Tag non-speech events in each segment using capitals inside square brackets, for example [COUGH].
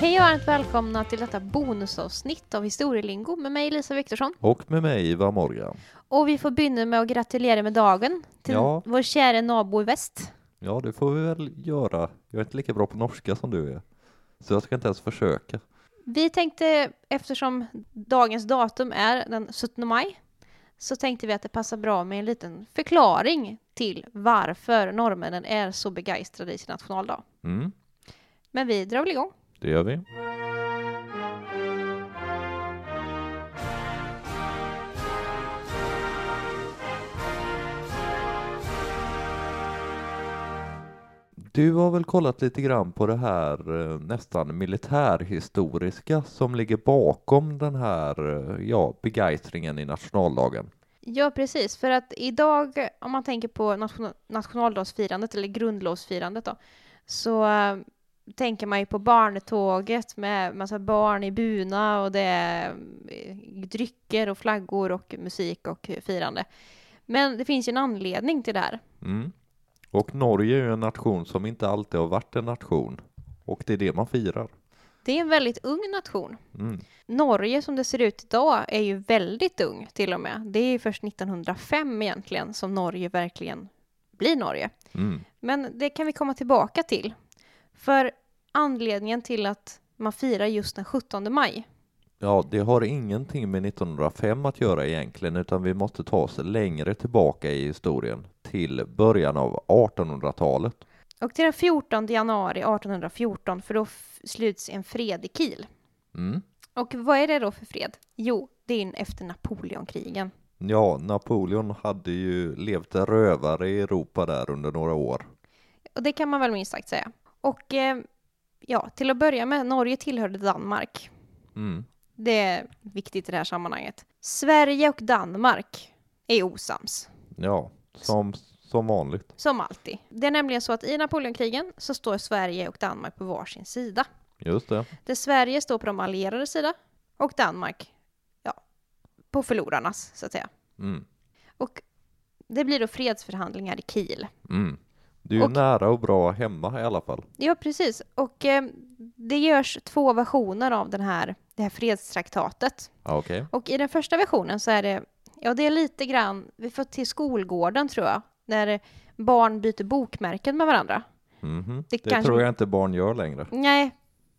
Hej och varmt välkomna till detta bonusavsnitt av Historielingo med mig Lisa Viktorsson. Och med mig Ivar Morgan. Och vi får börja med att gratulera med dagen till Ja. vår kära nabo i väst. Ja, det får vi väl göra. Jag är inte lika bra på norska som du är. Så jag ska inte ens försöka. Vi tänkte, eftersom dagens datum är den 17 maj, så tänkte vi att det passar bra med en liten förklaring till varför norrmännen är så begeistrade i sin nationaldag. Mm, Men vi drar väl igång det gör vi. Du har väl kollat lite grann på det här eh, nästan militärhistoriska som ligger bakom den här eh, ja, begeistringen i nationaldagen. Ja, precis. För att idag, om man tänker på nation nationaldagsfirandet eller grundlovsfirandet då, så eh, tänker man ju på barnetåget med massa barn i buna och det är äh, drycker och flaggor och musik och firande. Men det finns ju en anledning till det här. Mm. Och Norge är ju en nation som inte alltid har varit en nation. Och det är det man firar. Det är en väldigt ung nation. Mm. Norge som det ser ut idag är ju väldigt ung till och med. Det är ju först 1905 egentligen som Norge verkligen blir Norge. Mm. Men det kan vi komma tillbaka till. För anledningen till att man firar just den 17 maj, Ja, det har ingenting med 1905 att göra egentligen, utan vi måste ta oss längre tillbaka i historien, till början av 1800-talet. och till den 14 januari 1814, för då sluts en fred i Kiel. Mm. Och vad är det då för fred? Jo, det är efter Napoleonkrigen. Ja, Napoleon hade ju levt rövare i Europa där under några år. Och det kan man väl minst sagt säga. Och eh, ja, till att börja med, Norge tillhörde Danmark. Mm. Det är viktigt i det här sammanhanget. Sverige och Danmark är osams. Ja, som, som vanligt. Som alltid. Det är nämligen så att i Napoleonkrigen så står Sverige och Danmark på varsin sida. Just det. Där Sverige står på de allierade sida och Danmark, ja, på förlorarnas, så att säga. Mm. Och det blir då fredsförhandlingar i Kiel. Mm. Det är Och- nära och bra hemma i alla fall. Ja, precis. Och eh, det görs två versioner av den här, det här fredstraktatet. Ja, okej. Och i den första versionen så är det, ja det är lite grann, vi får till skolgården tror jag, när barn byter bokmärken med varandra. Mhm. Det Det, kanske- tror jag inte barn gör längre. Nej,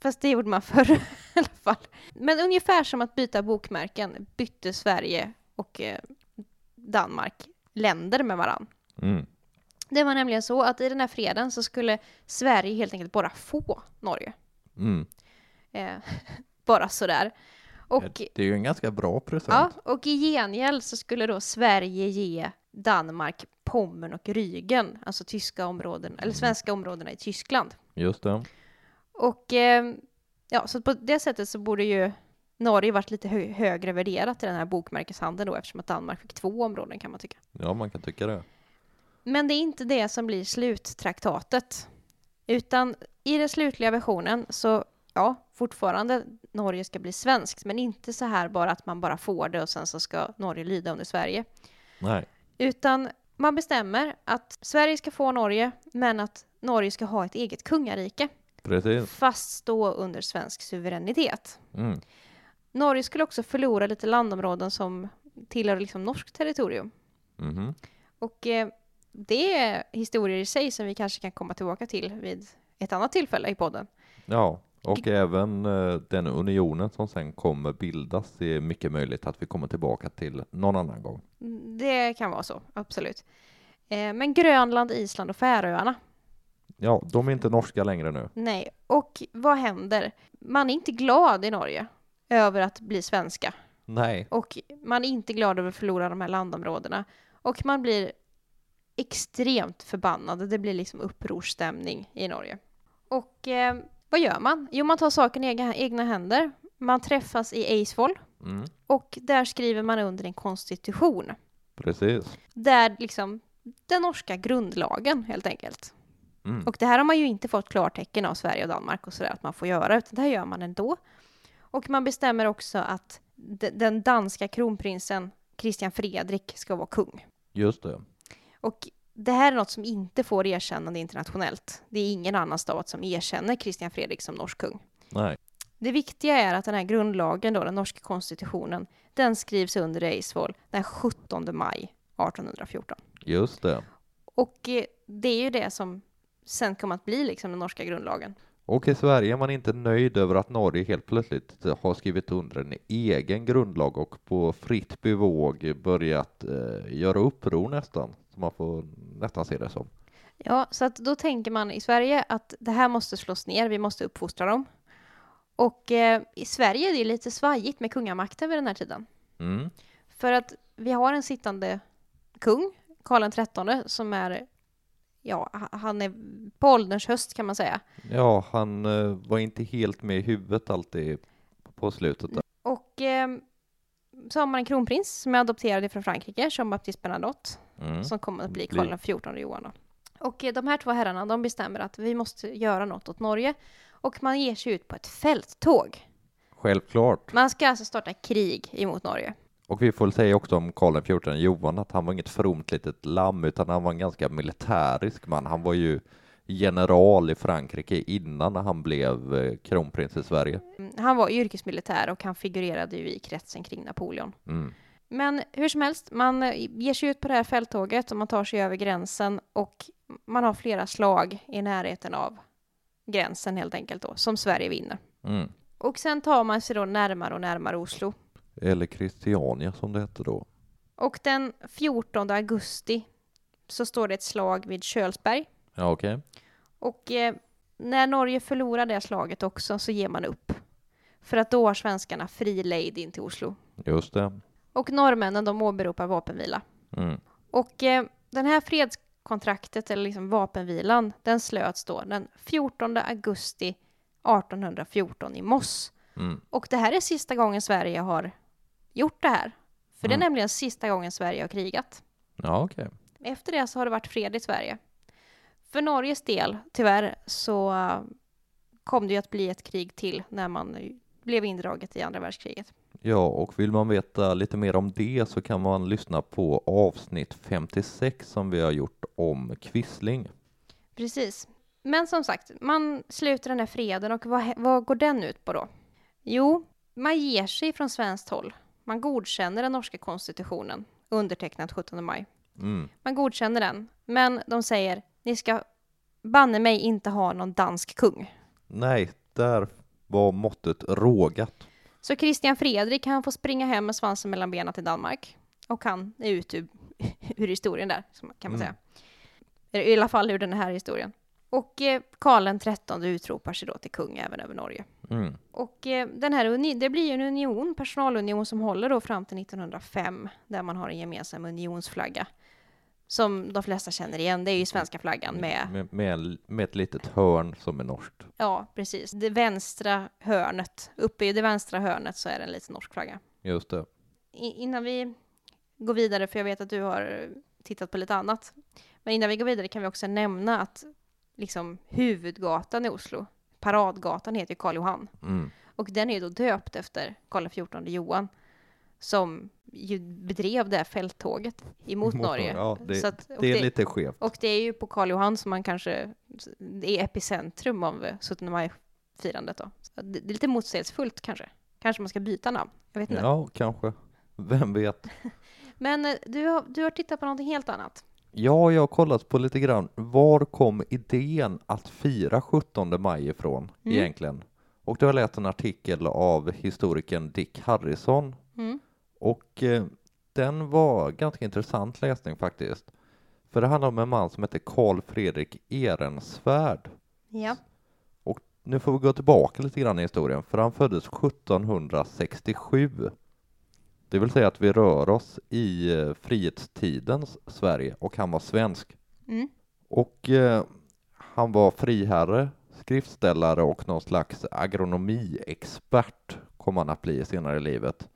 fast det gjorde man [LAUGHS] förr i alla fall. Men ungefär som att byta bokmärken bytte Sverige och eh, Danmark länder med varann. Mm. Det var nämligen så att i den här freden så skulle Sverige helt enkelt bara få Norge. Mm. Eh, [LAUGHS] bara sådär. Och, Det är ju en ganska bra present. ja, och i gengäld så skulle då Sverige ge Danmark Pommern och Rügen, alltså tyska områden, eller svenska områdena i Tyskland. Just det. Och eh, ja, så på det sättet så borde ju Norge varit lite hö högre värderat i den här bokmärkeshandeln då eftersom att Danmark fick två områden kan man tycka. Ja, man kan tycka det. Men det är inte det som blir sluttraktatet. Utan i den slutliga versionen så, ja, fortfarande Norge ska bli svenskt, men inte så här bara att man bara får det och sen så ska Norge lyda under Sverige. Nej. Utan man bestämmer att Sverige ska få Norge, men att Norge ska ha ett eget kungarike, Precis. fast stå under svensk suveränitet. Mm. Norge skulle också förlora lite landområden som tillhör liksom norskt territorium. Mhm. Och eh, det är historier i sig som vi kanske kan komma tillbaka till vid ett annat tillfälle i podden. Ja, och även eh, den unionen som sen kommer bildas, det är mycket möjligt att vi kommer tillbaka till någon annan gång. Mm, Det kan vara så, absolut. Eh, men Grönland, Island och Färöarna, Ja, de är inte norska längre nu. nej. Och vad händer? Man är inte glad i Norge över att bli svenska. Nej. Och man är inte glad över att förlora de här landområdena. Och man blir extremt förbannad. Det blir liksom upprorsstämning i Norge. Och eh, vad gör man? Jo, man tar saken i egna, egna händer. Man träffas i Eidsvoll Mm. och där skriver man under en konstitution. Precis. Där liksom den norska grundlagen helt enkelt. Mm. Och det här har man ju inte fått klartecken av Sverige och Danmark och sådär att man får göra, utan det här gör man ändå. Och man bestämmer också att de- den danska kronprinsen Christian Fredrik ska vara kung. Just det. Och det här är något som inte får erkännande internationellt. Det är ingen annan stat som erkänner Christian Fredrik som norsk kung. Nej. Det viktiga är att den här grundlagen, då, den norska konstitutionen, den skrivs under Eidsvoll den 17 maj 1814. Just det. Och eh, det är ju det som sen kommer att bli liksom den norska grundlagen. Och i Sverige är man inte nöjd över att Norge helt plötsligt har skrivit under en egen grundlag och på fritt bevåg börjat eh, göra uppror nästan, som man får nästan se det som. Ja, så att då tänker man i Sverige att det här måste slås ner, vi måste uppfostra dem. Och eh, i Sverige är det lite svajigt med kungamakten vid den här tiden. Mm. För att vi har en sittande kung, Karl XIII, som är, ja, ha- han är på ålderns höst kan man säga. Ja, han eh, var inte helt med i huvudet alltid på slutet. Där. Och eh, så har man en kronprins som är adopterad från Frankrike, Jean-Baptiste Bernadotte, Mm. som kommer att bli Karl XIV Johan. då. Och eh, de här två herrarna, de bestämmer att vi måste göra något åt Norge. Och man ger sig ut på ett fälttåg. Självklart. Man ska alltså starta krig emot Norge. Och vi får säga också om Karl XIV Johan att han var inget fromt litet lamm utan han var en ganska militärisk man. Han var ju general i Frankrike innan han blev eh, kronprins i Sverige. Mm, Han var yrkesmilitär och han figurerade ju i kretsen kring Napoleon. Mm. Men hur som helst, man eh, ger sig ut på det här fälttåget och man tar sig över gränsen och man har flera slag i närheten av gränsen helt enkelt då, som Sverige vinner. Mm. Och sen tar man sig då närmare och närmare Oslo. Eller Christiania som det hette då. Och den 14 augusti så står det ett slag vid Kölsberg. Ja, okej. Och eh, när Norge förlorar det slaget också så ger man upp. För att då har svenskarna fri lejd in till Oslo. Just det. Och norrmännen de åberopar vapenvila. Mm. Och eh, den här fredskontraktet, eller liksom vapenvilan, den slöts då den 14 augusti 1814 i Moss. Mm. Och det här är sista gången Sverige har gjort det här. För det är Mm. nämligen sista gången Sverige har krigat. Ja, okej. Efter det så har det varit fred i Sverige. För Norges del, tyvärr, så eh, kom det ju att bli ett krig till när man blev indraget i andra världskriget. Ja, och vill man veta lite mer om det så kan man lyssna på avsnitt 56 som vi har gjort om Quisling. Precis. Men som sagt, man sluter den här freden och vad, vad går den ut på då? Jo, man ger sig från svenskt håll. Man godkänner den norska konstitutionen, undertecknat 17 maj. Mm. Man godkänner den, men de säger ni ska banne mig inte ha någon dansk kung. Nej, där var måttet rågat. Så Christian Fredrik han får springa hem med svansen mellan benen till Danmark. Och han är ute ur, [LAUGHS] ur historien där, kan man Mm. säga. I alla fall ur den här historien. Och eh, Karl XIII utropar sig då till kung även över Norge. Mm. Och eh, den här uni- det blir ju en union, personalunion som håller då fram till 1905 där man har en gemensam unionsflagga. Som de flesta känner igen, det är ju svenska flaggan med, Med, med, med ett litet hörn som är norskt. ja precis, det vänstra hörnet, uppe i det vänstra hörnet så är det en liten norsk flagga. Just det. I, innan vi går vidare, för jag vet att du har tittat på lite annat, men innan vi går vidare kan vi också nämna att liksom huvudgatan i Oslo, paradgatan heter ju Karl Johan. Mm. Och den är ju då döpt efter Karl XIV Johan som ju bedrev det här fälttåget emot Mot Norge. Ja, det, att- det är det, lite skevt. och det är ju på Karl Johan som man kanske är epicentrum av 17 maj-firandet då. Det det är lite motsägelsefullt kanske. Kanske man ska byta namn. Jag vet inte. Ja, kanske. Vem vet? [LAUGHS] Men eh, du har, du har tittat på någonting helt annat. Ja, jag har kollat på lite grann. Var kom idén att fira 17 maj ifrån Mm. egentligen? Och då har jag läst en artikel av historikern Dick Harrison Mm. Och eh, den var ganska intressant läsning faktiskt. För det handlar om en man som heter Karl Fredrik Ehrensvärd. Ja. Nu får vi gå tillbaka lite grann i historien, för han föddes 1767. Det vill säga att vi rör oss i eh, frihetstidens Sverige och han var svensk. Mm. Och eh, han var friherre, skriftställare och någon slags agronomiexpert kom han att bli senare i livet.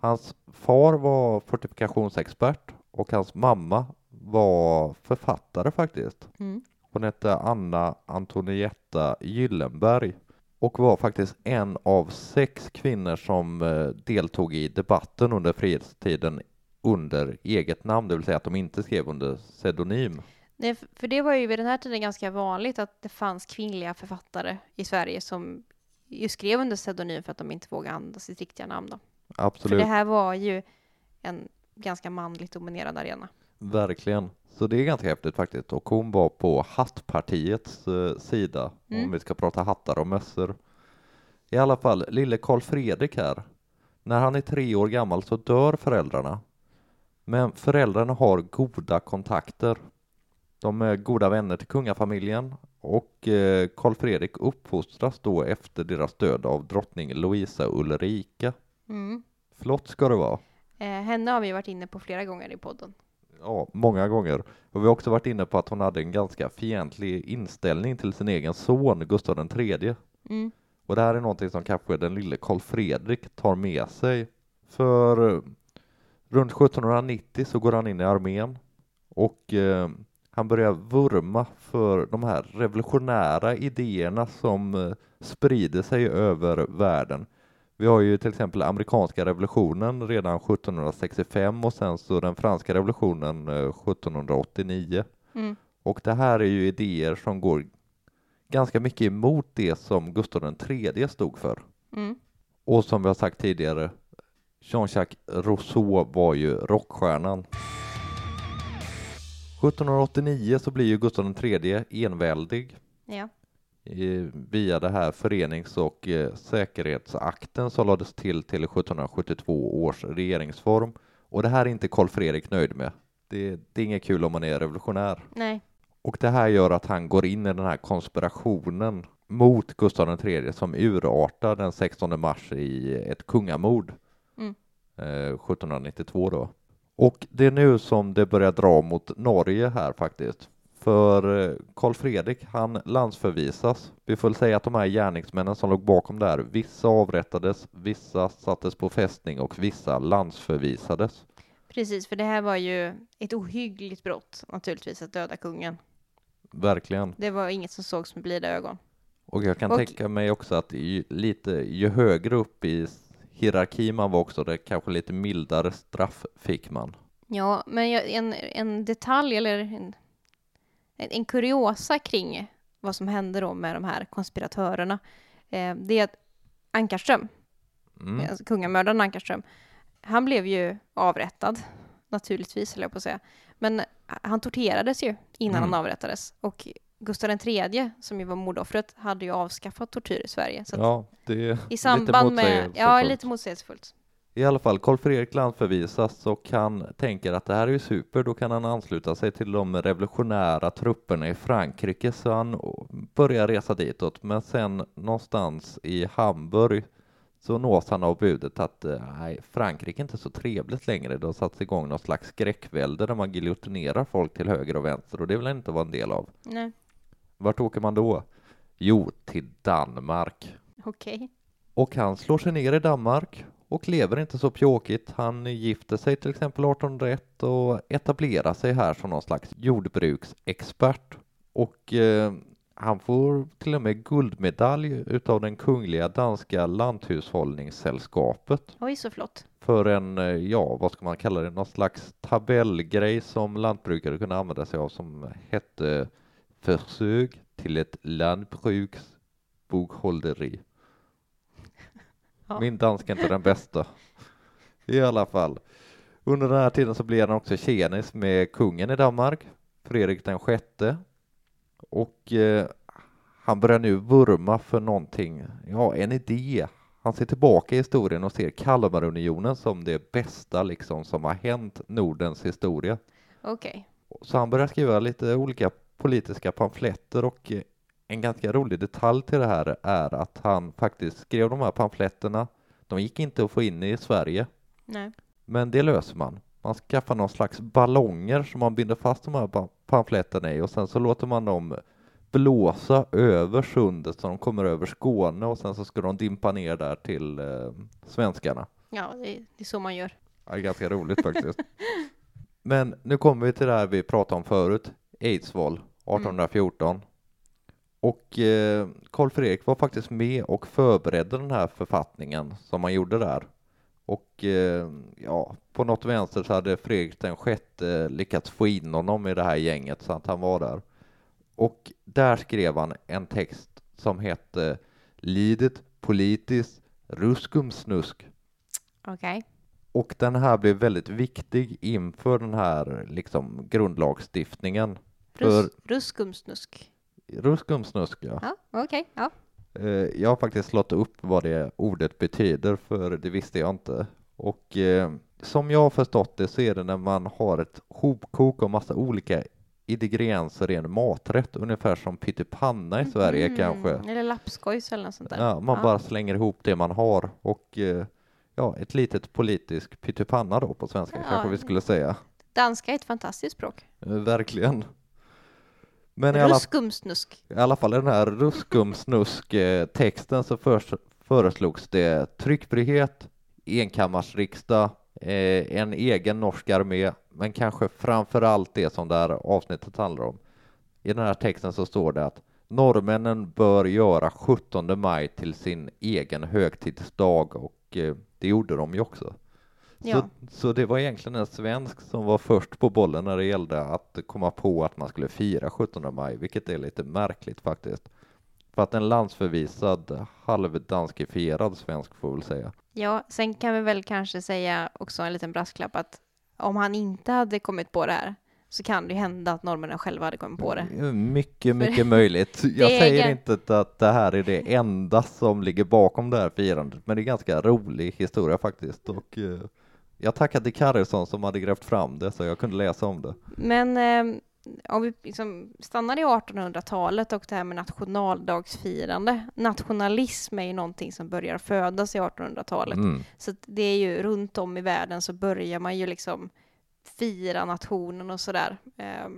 Hans far var fortifikationsexpert och hans mamma var författare faktiskt. Mm. Hon hette Anna Antonietta Gyllenberg och var faktiskt en av sex kvinnor som eh, deltog i debatten under frihetstiden under eget namn, det vill säga att de inte skrev under pseudonym. Nej, för det var ju vid den här tiden ganska vanligt att det fanns kvinnliga författare i Sverige som ju skrev under pseudonym för att de inte vågade använda sitt riktiga namn. Då. För Absolut, det här var ju en ganska manligt dominerad arena. verkligen. Så det är ganska häftigt faktiskt. Och hon var på hattpartiets eh, sida, om Mm. vi ska prata hattar och mössor. I alla fall, lille Karl Fredrik här. När han är tre år gammal så dör föräldrarna. Men föräldrarna har goda kontakter. De är goda vänner till kungafamiljen och eh, Karl Fredrik uppfostras då efter deras död av drottning Lovisa Ulrika. Mm. Flott ska det vara. Eh, henne har vi varit inne på flera gånger i podden. Ja, många gånger. Och vi har också varit inne på att hon hade en ganska fientlig inställning till sin egen son Gustav III. Mm. Och det här är någonting som kanske den lille Karl Fredrik tar med sig. För eh, runt 1790 så går han in i armén och eh, han börjar vurma för de här revolutionära idéerna som eh, sprider sig över världen. Vi har ju till exempel amerikanska revolutionen redan 1765 och sen så den franska revolutionen eh, 1789. Mm. Och det här är ju idéer som går ganska mycket emot det som Gustav III stod för. Mm. Och som vi har sagt tidigare, Jean-Jacques Rousseau var ju rockstjärnan. 1789 så blir ju Gustav III enväldig Ja. Eh, via det här förenings och eh, säkerhetsakten som lades till till 1772 års regeringsform. Och det här är inte Karl Fredrik nöjd med. Det, det är inget kul om man är revolutionär. Nej. Och det här gör att han går in i den här konspirationen mot Gustav III som urartar den 16 mars i ett kungamord Mm. eh, 1792 då. Och det är nu som det börjar dra mot Norge här faktiskt. För eh, Karl Fredrik, han landsförvisas. Vi får väl säga att de här gärningsmännen som låg bakom det här, vissa avrättades, vissa sattes på fästning och vissa landsförvisades. Precis, för det här var ju ett ohyggligt brott naturligtvis att döda kungen. Verkligen. Det var inget som sågs med blida ögon. Och jag kan Och- tänka mig också att ju, lite, ju högre upp i hierarki man var också, det kanske lite mildare straff fick man. Ja, men en, en detalj eller en, en, kuriosa kring vad som hände då med de här konspiratörerna, eh, det är att Ankarström, Mm. alltså kungamördaren Ankarström, han blev ju avrättad, naturligtvis höll jag på att säga. Men han torterades ju innan Mm. han avrättades. Och Gustav III, som ju var mordoffret, hade ju avskaffat tortyr i Sverige. Så Ja, det är i samband med... Ja, motsägelsefullt. lite motsägelsefullt. I alla fall, Karl Fredrik landförvisas och han tänker att det här är ju super, då kan han ansluta sig till de revolutionära trupperna i Frankrike, så han börjar resa ditåt. Men sen någonstans i Hamburg så nås han av budet att eh, nej, Frankrike är inte så trevligt längre. Det har satts igång någon slags skräckvälde där man giljotinerar folk till höger och vänster och det vill han inte vara en del av. Nej, Vart åker man då? Jo, till Danmark. okej. Och han slår sig ner i Danmark och lever inte så pjåkigt. Han gifter sig till exempel 1801 och etablerar sig här som någon slags jordbruksexpert. Och eh, han får till och med guldmedalj utav den kungliga danska lanthushållningssällskapet Oj, så flott. för en, eh, ja, vad ska man kalla det, någon slags tabellgrej som lantbrukare kunde använda sig av som hette Försök till ett lantbruksbokhålleri. Ja. Min danska är inte den bästa. I alla fall. Under den här tiden så blir han också tjenis med kungen i Danmark, Fredrik den sjätte. Och eh, han börjar nu vurma för någonting, ja, en idé. Han ser tillbaka i historien och ser Kalmarunionen som det bästa liksom som har hänt Nordens historia. Okej. Så han börjar skriva lite olika politiska pamfletter och eh, en ganska rolig detalj till det här är att han faktiskt skrev de här pamfletterna. De gick inte att få in i Sverige, Nej. men det löser man. Man skaffar någon slags ballonger som man binder fast de här pa- pamfletterna i och sen så låter man dem blåsa över sundet så de kommer över Skåne och sen så ska de dimpa ner där till eh, svenskarna. Ja, det, det är så man gör. Ja, det är ganska roligt faktiskt. Men nu kommer vi till det här vi pratade om förut, Eidsvoll 1814. Och eh, Karl Fredrik var faktiskt med och förberedde den här författningen som man gjorde där. Och eh, ja, på något vänster så hade Fredrik den sjätte lyckats få in honom i det här gänget så att han var där. Och där skrev han en text som hette Lidet politiskt ruskumsnusk. Okej. Och den här blev väldigt viktig inför den här liksom grundlagstiftningen. För Rus, ruskumsnusk. Ruskumsnusk, ja. Ja, okej. Ja. Eh, Jag har faktiskt slått upp vad det ordet betyder, för det visste jag inte. Och eh, som jag har förstått det så är det när man har ett hopkok av massa olika ingredienser i en maträtt, ungefär som pyttipanna i Sverige Mm, kanske. Eller lapskojs eller något sånt där. Ja, man Ja. bara slänger ihop det man har och eh, ja, ett litet politisk pyttipanna då på svenska Ja. kanske vi skulle säga. Danska är ett fantastiskt språk. Verkligen. Men i alla, i alla fall i den här ruskumsnusk-texten så förs- föreslogs det tryckfrihet, enkammarsriksdag, eh, en egen norsk armé, men kanske framför allt det som det här avsnittet handlar om. I den här texten så står det att norrmännen bör göra 17 maj till sin egen högtidsdag och eh, det gjorde de ju också. Ja. Så, så det var egentligen en svensk som var först på bollen när det gällde att komma på att man skulle fira 17 maj, vilket är lite märkligt faktiskt. För att en landsförvisad, halvdanskifierad svensk får väl säga. Ja, sen kan vi väl kanske säga också en liten brasklapp att om han inte hade kommit på det här så kan det ju hända att norrmännen själva hade kommit på det. Mycket, mycket [LAUGHS] möjligt. Jag säger inte att det här är det enda som ligger bakom det här firandet, men det är ganska rolig historia faktiskt. Och eh, jag tackar till Karlsson som hade grävt fram det så jag kunde läsa om det. Men eh, om vi liksom stannar i 1800-talet och det här med nationaldagsfirande. Nationalism är ju någonting som börjar födas i 1800-talet. Mm. Så det är ju runt om i världen så börjar man ju liksom fira nationen och sådär eh,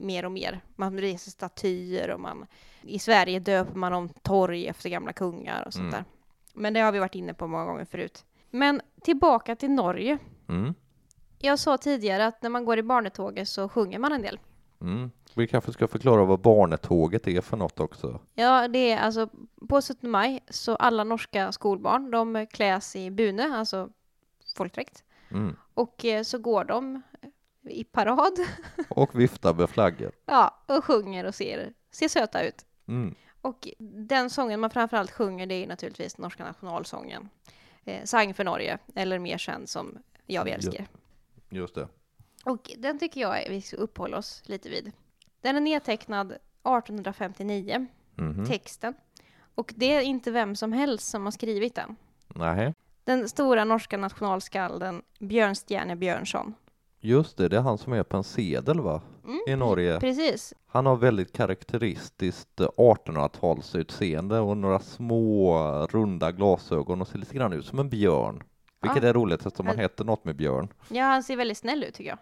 mer och mer. Man reser statyer och man i Sverige döper man om torg efter gamla kungar och sånt Mm. där. Men det har vi varit inne på många gånger förut. Men tillbaka till Norge. Mm. Jag sa tidigare att när man går i barnetåget så sjunger man en del. Mm. Vi kanske ska förklara vad barnetåget är för något också. Ja, det är alltså på 17 maj så alla norska skolbarn de kläs i bune, alltså folkdräkt. Mm. Och eh, så går de i parad [LAUGHS] Och vifta med flaggor. Ja, och sjunger och ser, ser söta ut. Mm. Och den sången man framförallt sjunger det är naturligtvis norska nationalsången. Eh, Sang för Norge, eller mer känd som Jag vi älskar. Just det. Och den tycker jag vi ska uppehålla oss lite vid. Den är nedtecknad 1859, Mhm. texten. Och det är inte vem som helst som har skrivit den. Nej, Den stora norska nationalskalden Björnstjerne Björnsson. Just det, det är han som är på en sedel va? Mm. I Norge. Precis. Han har väldigt karaktäristiskt 1800-talsutseende och några små runda glasögon och ser lite grann ut som en björn. Vilket Ja. är roligt eftersom han heter något med björn. Ja, han ser väldigt snäll ut tycker jag.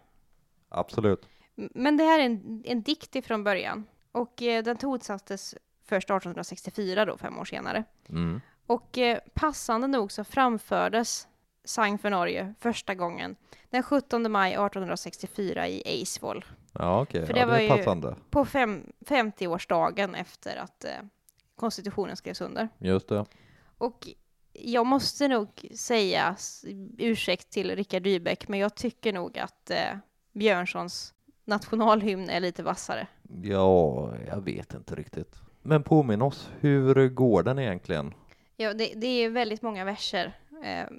Absolut. Men det här är en, en dikt ifrån början. Och eh, den tonsattes först 1864 då, fem år senare. Mm. Och eh, passande nog så framfördes Sang för Norge första gången den 17 maj 1864 i Eidsvoll. Ja, okej. För Ja, det det var ju- passande. På fem, 50-årsdagen efter att eh, konstitutionen skrevs under. Just det. Och jag måste nog säga ursäkt till Rickard Dybeck, men jag tycker nog att eh, Björnssons nationalhymn är lite vassare. Ja, jag vet inte riktigt. Men påminn oss, hur går den egentligen? Ja, det, det är väldigt många verser,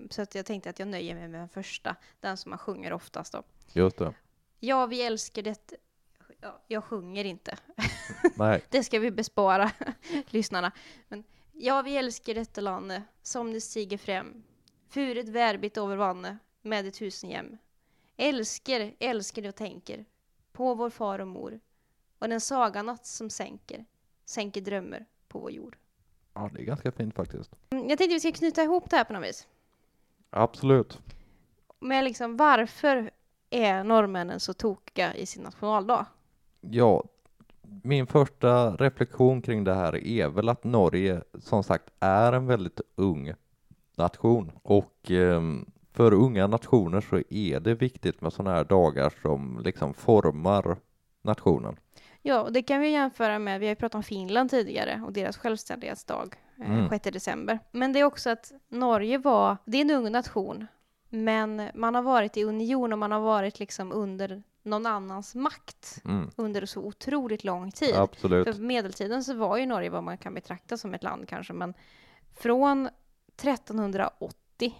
så att jag tänkte att jag nöjer mig med den första, den som man sjunger oftast då. Just det. Ja, vi älskar det. Ja, jag sjunger inte. [LAUGHS] Nej. Det ska vi bespara [LAUGHS] lyssnarna. Men ja, vi älskar detta lande som det stiger fram. Furet verbit över vanne med ett tusen jäm. Älskar, älskar och tänker på vår far och mor och den saganatt som sänker, sänker drömmar på vår jord. Ja, det är ganska fint faktiskt. Mm, Jag tänkte vi ska knyta ihop det här på något vis. Absolut. Men liksom varför är norrmännen så tokiga i sin nationaldag? Ja, min första reflektion kring det här är väl att Norge som sagt är en väldigt ung nation och ehm, för unga nationer så är det viktigt med sådana här dagar som liksom formar nationen. Ja, och det kan vi jämföra med, vi har ju pratat om Finland tidigare och deras självständighetsdag, eh, Mm. 6 december. Men det är också att Norge var, det är en ung nation, men man har varit i union och man har varit liksom under någon annans makt Mm, under så otroligt lång tid. absolut. För medeltiden så var ju Norge vad man kan betrakta som ett land kanske, men Från 1380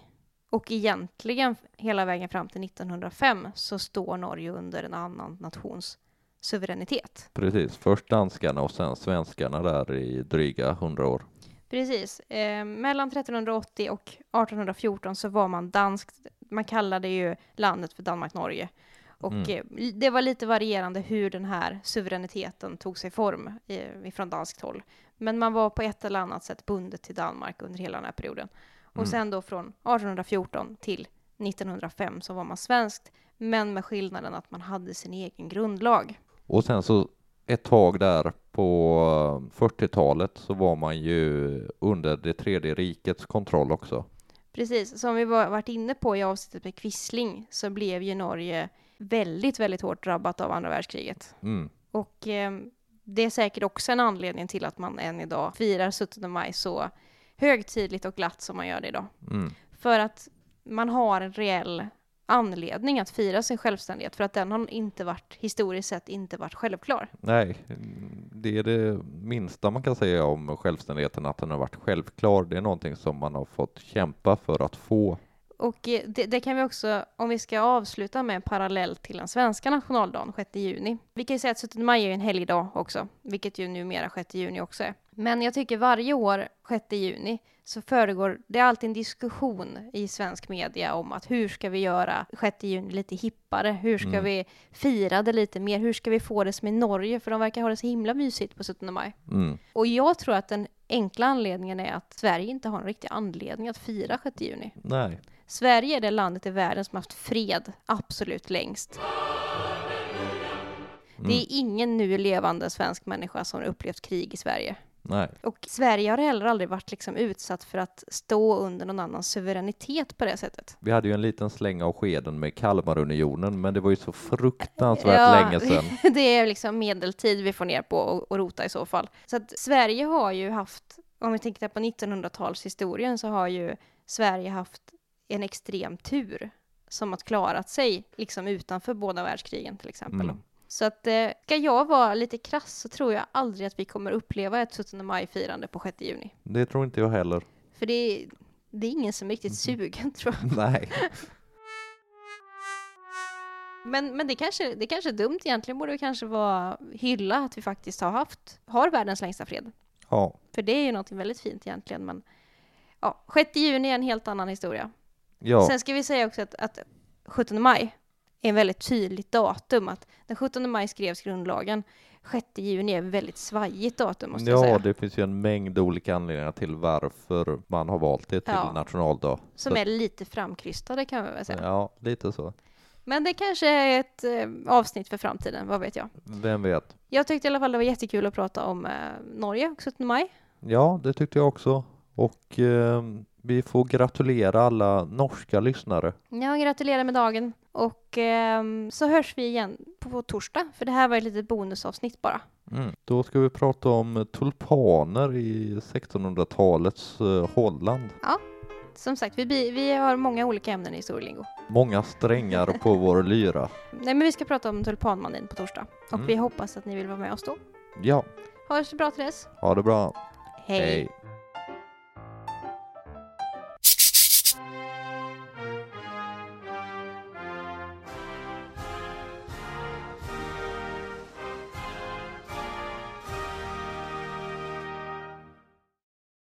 och egentligen hela vägen fram till 1905 så står Norge under en annan nations suveränitet. Precis, först danskarna och sen svenskarna där i dryga hundra år. Precis. Eh, mellan 1380 och 1814 så var man danskt. Man kallade ju landet för Danmark-Norge. Och Mm. eh, det var lite varierande hur den här suveräniteten tog sig form eh, ifrån danskt håll. Men man var på ett eller annat sätt bundet till Danmark under hela den här perioden. Och Mm. sen då från 1814 till 1905 så var man svenskt, men med skillnaden att man hade sin egen grundlag. Och sen så ett tag där på 40-talet så var man ju under det tredje rikets kontroll också. Precis, som vi var, varit inne på i avsnittet med Quisling så blev ju Norge väldigt, väldigt hårt drabbat av andra världskriget. Mm. Och eh, det är säkert också en anledning till att man än idag firar 17 maj så högtidligt och glatt som man gör det idag. Mm. För att man har en reell anledning att fira sin självständighet för att den har inte varit, historiskt sett, inte varit självklar. Nej, det är det minsta man kan säga om självständigheten, att den har varit självklar. Det är någonting som man har fått kämpa för att få. Och eh, det, det kan vi också, om vi ska avsluta med en parallell till den svenska nationaldagen, 6 juni. Vi kan ju säga att 17 maj är en helgdag också, vilket ju numera 6 juni också är. Men jag tycker varje år, 6 juni, så föregår det är alltid en diskussion i svensk media om att hur ska vi göra 6 juni lite hippare? Hur ska Mm. vi fira det lite mer? Hur ska vi få det som i Norge? För de verkar ha det så himla mysigt på 17 maj. Mm. Och jag tror att den enkla anledningen är att Sverige inte har en riktig anledning att fira 6 juni. Nej, Sverige är det landet i världen som haft fred absolut längst. Det är ingen nu levande svensk människa som har upplevt krig i Sverige. Nej, Och Sverige har heller aldrig varit liksom utsatt för att stå under någon annans suveränitet på det sättet. vi hade ju en liten släng av skeden med Kalmarunionen, men det var ju så fruktansvärt Ja. länge sedan. [LAUGHS] Det är liksom medeltid vi får ner på och, och rota i så fall. Så att Sverige har ju haft, om vi tänker på 1900-talshistorien, så har ju Sverige haft en extrem tur som att klarat sig liksom utanför båda världskrigen till exempel. Mm. Så att eh, ska jag vara lite krass så tror jag aldrig att vi kommer uppleva ett 17 maj-firande på 6 juni. Det tror inte jag heller. För det är, det är ingen som är riktigt sugen [LAUGHS] tror jag. [LAUGHS] Nej, Men, men det, kanske, det kanske är dumt egentligen borde vi kanske vara hylla att vi faktiskt har haft, har världens längsta fred. ja, För det är ju något väldigt fint egentligen. Men ja, 6 juni är en helt annan historia. ja, Sen ska vi säga också att, att 17 maj en väldigt tydligt datum. Att den 17 maj skrevs grundlagen. 6 juni är ett väldigt svajigt datum måste jag ja, säga. det finns ju en mängd olika anledningar till varför man har valt det till Ja. nationaldag. Som Så- är lite framkrystade kan man väl säga. Ja, lite så. Men det kanske är ett eh, avsnitt för framtiden, vad vet jag. Vem vet? Jag tyckte i alla fall det var jättekul att prata om eh, Norge och 17 maj. Ja, det tyckte jag också. Och eh, vi får gratulera alla norska lyssnare. Ja, gratulerar med dagen. Och ehm, så hörs vi igen på, torsdag, för det här var ett litet bonusavsnitt bara. Mm. Då ska vi prata om tulpaner i 1600-talets eh, Holland. Som sagt, vi, vi har många olika ämnen i historielingo. Många strängar på [LAUGHS] vår lyra. Nej, men vi ska prata om tulpanmanin på torsdag. Och Mm. vi hoppas att ni vill vara med oss då. Ja, Ha det så bra till dess. ha det bra. Hej. Hej.